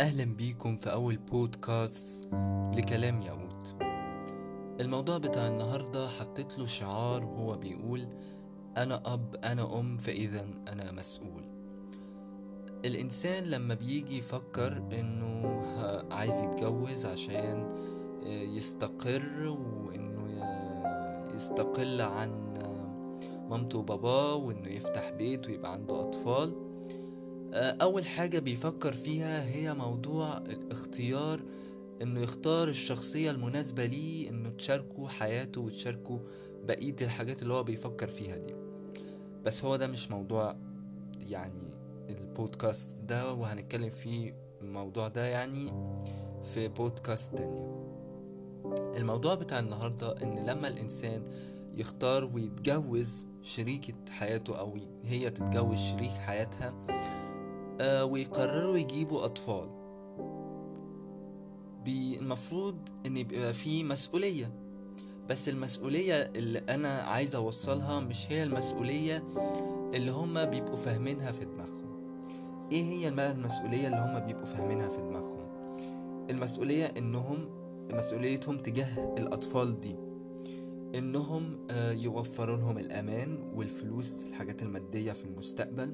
أهلا بيكم في أول بودكاست لكلام ياقوت الموضوع بتاع النهاردة حطيت له شعار وهو بيقول أنا أب أنا أم فإذا أنا مسؤول. الإنسان لما بيجي يفكر إنه عايز يتجوز عشان آه، يستقر وإنه يستقل عن مامته وباباه وإنه يفتح بيت ويبقى عنده أطفال. آه، أول حاجة بيفكر فيها هي موضوع الاختيار إنه يختار الشخصية المناسبة ليه إنه تشاركه حياته وتشاركه بقية الحاجات اللي هو بيفكر فيها دي. بس هو ده مش موضوع يعني البودكاست ده وهنتكلم فيه الموضوع ده يعني في بودكاست تانية الموضوع بتاع النهاردة إن لما الإنسان يختار ويتجوز شريكة حياته أو هي تتجوز شريك حياتها آه، ويقرروا يجيبوا أطفال. المفروض إن يبقى في مسؤولية. بس المسؤولية اللي أنا عايز أوصلها مش هي المسؤولية اللي هما بيبقوا فاهمينها في دماغهم. إيه هي المسؤولية اللي هما بيبقوا فاهمينها في دماغهم؟ المسؤولية إنهم مسؤوليتهم تجاه الأطفال دي. إنهم آه، يوفروا لهم الأمان والفلوس الحاجات المادية في المستقبل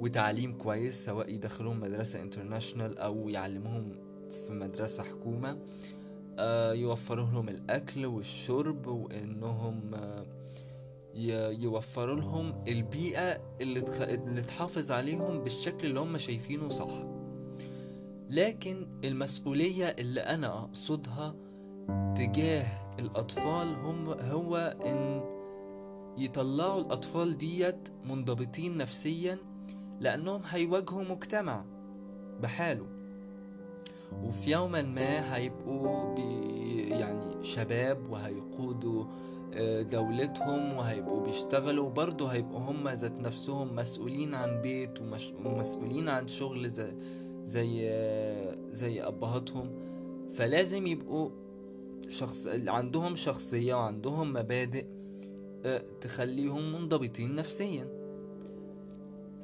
وتعليم كويس سواء يدخلوهم مدرسة انترناشنال أو يعلموهم في مدرسة حكومة. آه، يوفروا لهم الأكل والشرب وإنهم آه، يوفروا لهم البيئة اللي, تحافظ عليهم بالشكل اللي هم شايفينه صح. لكن المسؤولية اللي أنا أقصدها تجاه الأطفال هم هو إن يطلعوا الأطفال ديت منضبطين نفسيا لأنهم هيواجهوا مجتمع بحاله. وفي يوما ما هيبقوا بي يعني شباب وهيقودوا آه، دولتهم وهيبقوا بيشتغلوا وبرضه هيبقوا هم ذات نفسهم مسؤولين عن بيت ومسؤولين عن شغل زي زي آه، زي أبهاتهم. فلازم يبقوا شخص عندهم شخصية وعندهم مبادئ آه، تخليهم منضبطين نفسيا.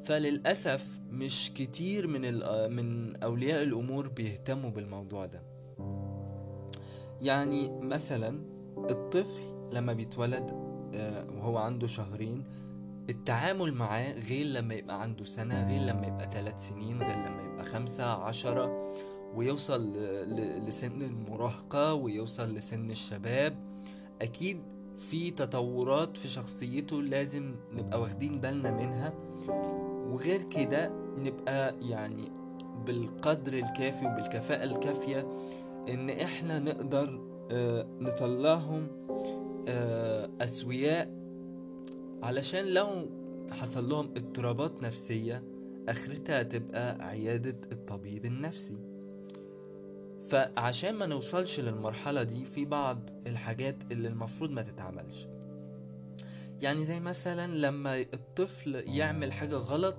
فللأسف مش كتير من ال- من أولياء الأمور بيهتموا بالموضوع ده. يعني مثلا الطفل لما بيتولد آه، وهو عنده شهرين التعامل معاه غير لما يبقى عنده سنة غير لما يبقى ثلاث سنين غير لما يبقى خمسة عشرة ويوصل لسن المراهقة ويوصل لسن الشباب. أكيد في تطورات في شخصيته لازم نبقى واخدين بالنا منها. وغير كده نبقى يعني بالقدر الكافي وبالكفاءة الكافية إن إحنا نقدر آه، نطلعهم آه، أسوياء علشان لو حصل لهم اضطرابات نفسية آخرتها هتبقى عيادة الطبيب النفسي. فعشان ما نوصلش للمرحلة دي في بعض الحاجات اللي المفروض ما تتعملش. يعني زي مثلا لما الطفل يعمل حاجة غلط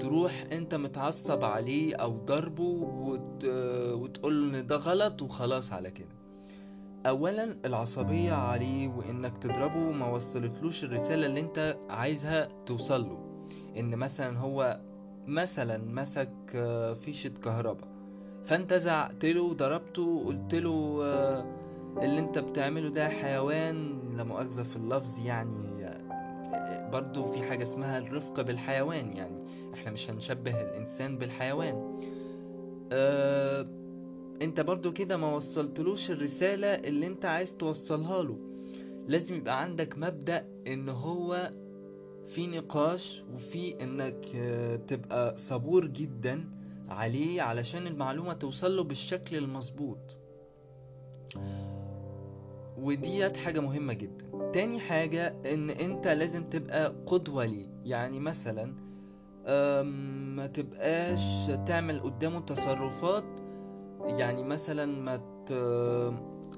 تروح أنت متعصب عليه أو ضربه وت... وتقول إن ده غلط وخلاص على كده. اولا العصبية عليه وإنك تضربه ما وصلتلوش الرسالة اللي أنت عايزها توصله إن مثلا هو مثلا مسك آه، فيشة كهرباء. فانت زعقتله وضربته وقلت له آه، اللي انت بتعمله ده حيوان لا مؤاخذة في اللفظ يعني برضو في حاجة اسمها الرفق بالحيوان يعني إحنا مش هنشبه الإنسان بالحيوان. آه انت برضو كده ما وصلتلوش الرسالة اللي انت عايز توصلها له. لازم يبقى عندك مبدأ ان هو في نقاش وفي انك آه، تبقى صبور جدا عليه علشان المعلومة توصل له بالشكل المظبوط. وديت حاجة مهمة جدا. تاني حاجة إن أنت لازم تبقى قدوة ليه. يعني مثلا ما تبقاش تعمل قدامه تصرفات. يعني مثلا ما.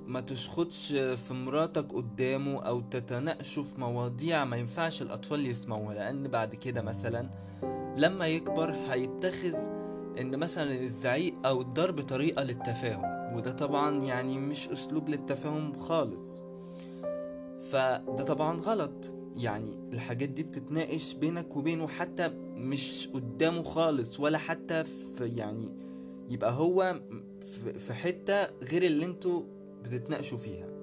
ما تشخطش في مراتك قدامه أو تتناقشوا في مواضيع ما ينفعش الأطفال يسمعوها. لأن بعد كده مثلا لما يكبر هيتخذ إن مثلا الزعيق أو الضرب طريقة للتفاهم وده طبعا يعني مش أسلوب للتفاهم خالص. فده طبعا غلط. يعني الحاجات دي بتتناقش بينك وبينه حتى مش قدامه خالص ولا حتى في يعني يبقى هو في حتة غير اللي أنتوا بتتناقشوا فيها.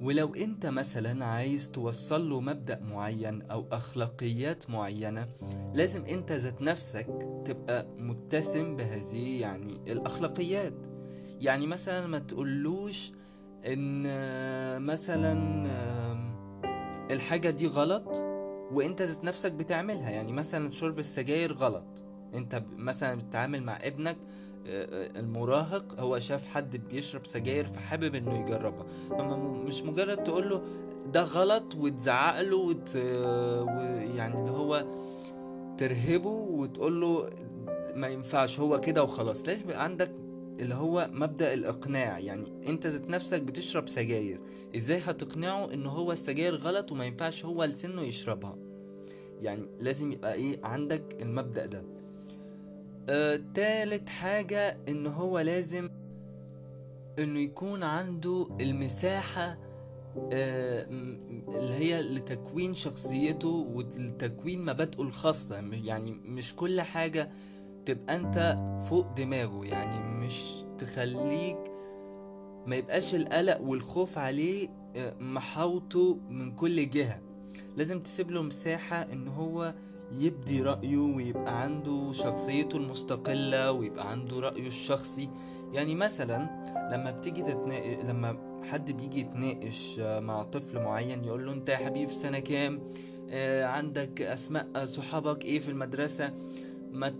ولو انت مثلا عايز توصل له مبدأ معين أو أخلاقيات معينة لازم انت ذات نفسك تبقى متسم بهذه يعني الأخلاقيات. يعني مثلا ما تقولوش إن مثلا آم، الحاجة دي غلط وانت ذات نفسك بتعملها. يعني مثلا شرب السجاير غلط. انت مثلا بتتعامل مع ابنك المراهق هو شاف حد بيشرب سجاير فحابب إنه يجربها. مش مجرد تقول له ده غلط وتزعق له وت... ويعني اللي هو ترهبه وتقول له ما ينفعش هو كده وخلاص. لازم يبقى عندك اللي هو مبدأ الإقناع. يعني أنت ذات نفسك بتشرب سجاير إزاي هتقنعه إن هو السجاير غلط وما ينفعش هو لسنه يشربها؟ يعني لازم يبقى إيه عندك المبدأ ده. آه تالت حاجة إن هو لازم إنه يكون عنده المساحة آه، اللي هي لتكوين شخصيته ولتكوين مبادئه الخاصة. يعني مش كل حاجة تبقى أنت فوق دماغه. يعني مش تخليك ما يبقاش القلق والخوف عليه آه، محاوطه من كل جهة. لازم تسيب له مساحة إن هو يبدي رأيه ويبقى عنده شخصيته المستقلة ويبقى عنده رأيه الشخصي. يعني مثلا لما بتيجي تتناقش لما حد بيجي يتناقش آه، مع طفل معين يقول له انت يا حبيبي في سنة كام؟ آه، عندك أسماء آه، صحابك إيه في المدرسة؟ ما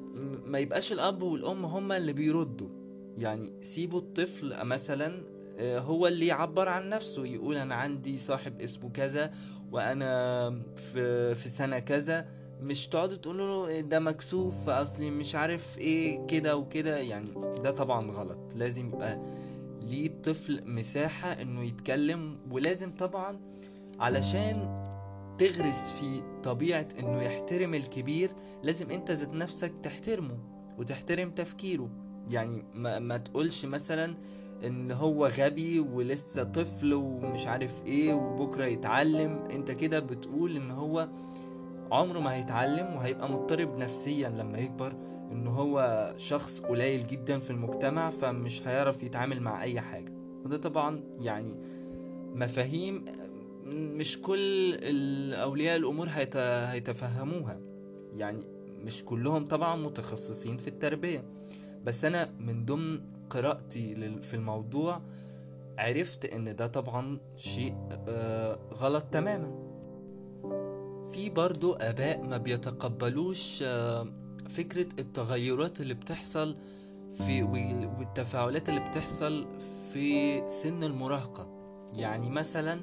ما يبقاش الأب والأم هما اللي بيردوا. يعني سيبوا الطفل مثلا هو اللي يعبر عن نفسه يقول أنا عندي صاحب اسمه كذا وأنا في في سنة كذا. مش تقعدوا تقولوا له ده مكسوف أصلي مش عارف إيه كده وكده. يعني ده طبعا غلط. لازم يبقى ليه الطفل مساحة إنه يتكلم ولازم طبعا علشان تغرس في طبيعة إنه يحترم الكبير لازم أنت ذات نفسك تحترمه وتحترم تفكيره. يعني ما, ما تقولش مثلا إن هو غبي ولسه طفل ومش عارف إيه وبكرة يتعلم. أنت كده بتقول إن هو عمره ما هيتعلم وهيبقى مضطرب نفسيا لما يكبر إن هو شخص قليل جدا في المجتمع فمش هيعرف يتعامل مع أي حاجة. وده طبعا يعني مفاهيم مش كل اولياء الأمور هيت- هيتفهموها. يعني مش كلهم طبعا متخصصين في التربية. بس أنا من ضمن قراءتي لل- في الموضوع عرفت إن ده طبعا شيء آه، غلط تماما. في برضو اباء ما بيتقبلوش آه، فكرة التغيرات اللي بتحصل في وال- والتفاعلات اللي بتحصل في سن المراهقة. يعني مثلا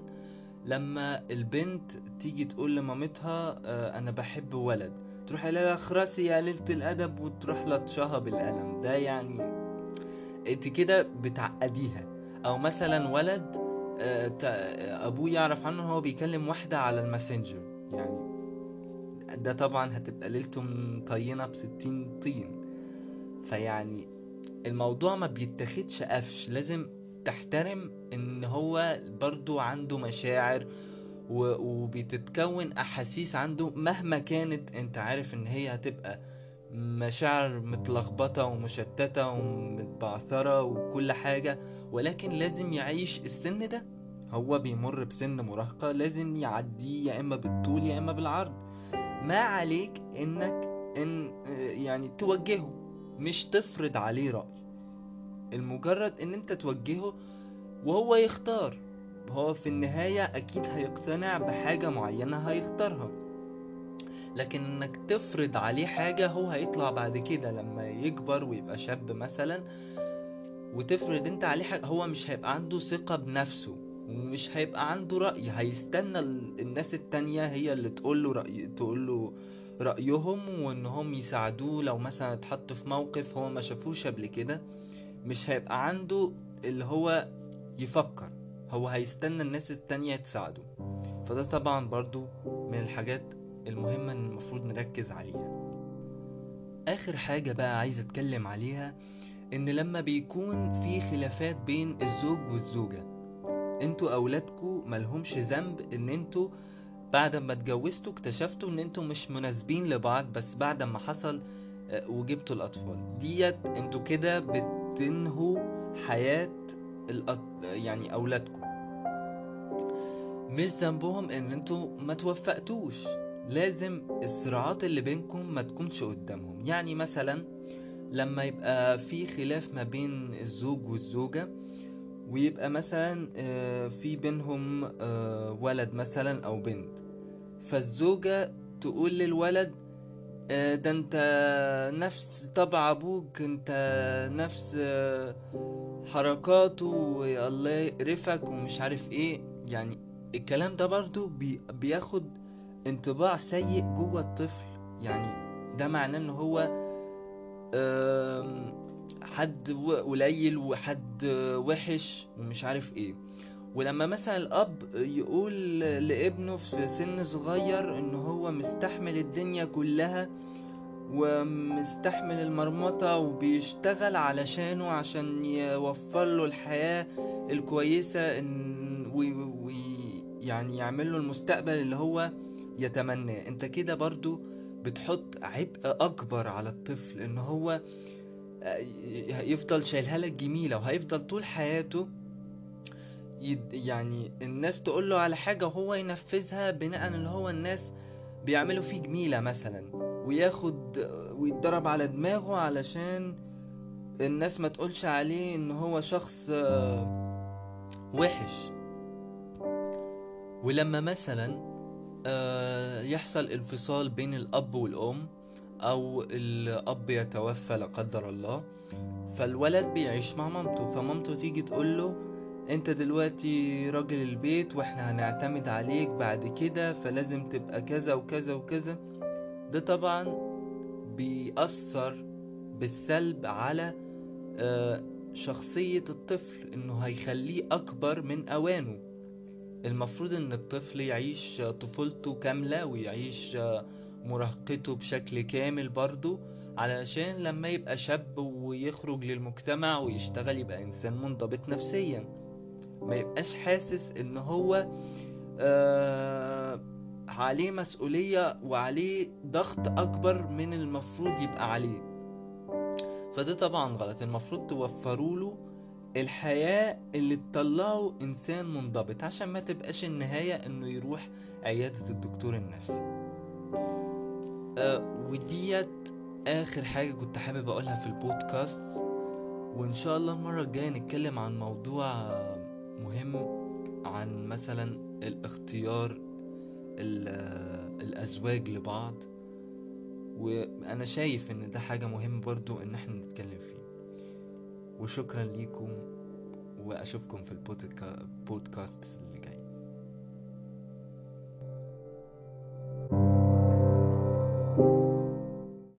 لما البنت تيجي تقول لمامتها آه، أنا بحب ولد تروح لها اخرسي يا قليلة الأدب وتروح لطشها بالقلم. ده يعني انت كده بتعقديها. أو مثلا ولد آه، أبوه يعرف عنه هو بيكلم واحدة على الماسنجر. يعني ده طبعا هتبقى ليلته مطينة بستين طين. فيعني الموضوع ما بيتاخدش قفش لازم تحترم إن هو برضو عنده مشاعر وبتتكون أحاسيس عنده مهما كانت أنت عارف إن هي هتبقى مشاعر متلخبطة ومشتتة ومتبعثرة وكل حاجة ولكن لازم يعيش السن ده هو بيمر بسن مراهقة لازم يعديه يا إما بالطول يا إما بالعرض. ما عليك إنك إن يعني توجهه مش تفرض عليه رأي. المجرد إن أنت توجهه وهو يختار. هو في النهاية أكيد هيقتنع بحاجة معينة هيختارها. لكن إنك تفرض عليه حاجة هو هيطلع بعد كده لما يكبر ويبقى شاب مثلا وتفرض أنت عليه حاجة هو مش هيبقى عنده ثقة بنفسه. ومش هيبقى عنده رأي هيستنى ال- الناس التانية هي اللي تقول له رأي تقول له رأيهم وانهم يساعدوه. لو مثلا اتحط في موقف هو ما شافوش قبل كده مش هيبقى عنده اللي هو يفكر هو هيستنى الناس التانية تساعده. فده طبعا برضو من الحاجات المهمة اللي المفروض نركز عليها. آخر حاجة بقى عايز أتكلم عليها إن لما بيكون في خلافات بين الزوج والزوجة أنتوا أولادكوا ملهمش ذنب إن أنتوا بعد ما اتجوزتوا اكتشفتوا ان أنتوا مش مناسبين لبعض بس بعد ما حصل آه، وجبتوا الاطفال. ديت أنتوا كده بتنهوا حياة الأط... يعني اولادكم مش ذنبهم ان أنتوا ما توفقتوش. لازم الصراعات اللي بينكم ما تكونش قدامهم. يعني مثلا لما يبقى في خلاف ما بين الزوج والزوجة ويبقى مثلا آه، في بينهم آه، ولد مثلا أو بنت. فالزوجة تقول للولد آه، ده أنت نفس طبع أبوك أنت نفس حركاته والله يقرفك ومش عارف إيه. يعني الكلام ده برضو بي بياخد انطباع سيء جوه الطفل. يعني ده معناه إن هو حد قليل وحد وحش ومش عارف إيه. ولما مثلا الأب يقول لابنه في سن صغير إن هو مستحمل الدنيا كلها ومستحمل المرمطة وبيشتغل علشانه عشان يوفر له الحياة الكويسة ان وي وي يعني يعمل له المستقبل اللي هو يتمناه. أنت كده برضو بتحط عبء أكبر على الطفل إن هو يفضل شايلها لك جميلة وهيفضل طول حياته يعني الناس تقول له على حاجة وهو ينفذها بناء اللي هو الناس بيعملوا فيه جميلة مثلا وياخد ويتضرب على دماغه علشان الناس ما تقولش عليه إن هو شخص آه، وحش. ولما مثلا آه، يحصل انفصال بين الأب والأم أو الأب يتوفى لا قدر الله فالولد بيعيش مع مامته فمامته تيجي تقول له أنت دلوقتي راجل البيت وإحنا هنعتمد عليك بعد كده فلازم تبقى كذا وكذا وكذا. ده طبعا بيأثر بالسلب على آه، شخصية الطفل إنه هيخليه أكبر من أوانه. المفروض إن الطفل يعيش طفولته كاملة ويعيش مراهقته بشكل كامل برضه علشان لما يبقى شاب ويخرج للمجتمع ويشتغل يبقى إنسان منضبط نفسيا. ما يبقاش حاسس إن هو آه عليه مسؤولية وعليه ضغط أكبر من المفروض يبقى عليه. فده طبعا غلط. المفروض توفروا له الحياة اللي تطلعه إنسان منضبط عشان ما تبقاش النهاية إنه يروح عيادة الدكتور النفسي. أه وديت آخر حاجة كنت حابب أقولها في البودكاست وإن شاء الله المرة الجاية نتكلم عن موضوع مهم عن مثلا الاختيار ال- الأزواج لبعض وأنا شايف إن ده حاجة مهمة برضو إن إحنا نتكلم فيه. وشكرا ليكم وأشوفكم في البودكاست اللي جاي.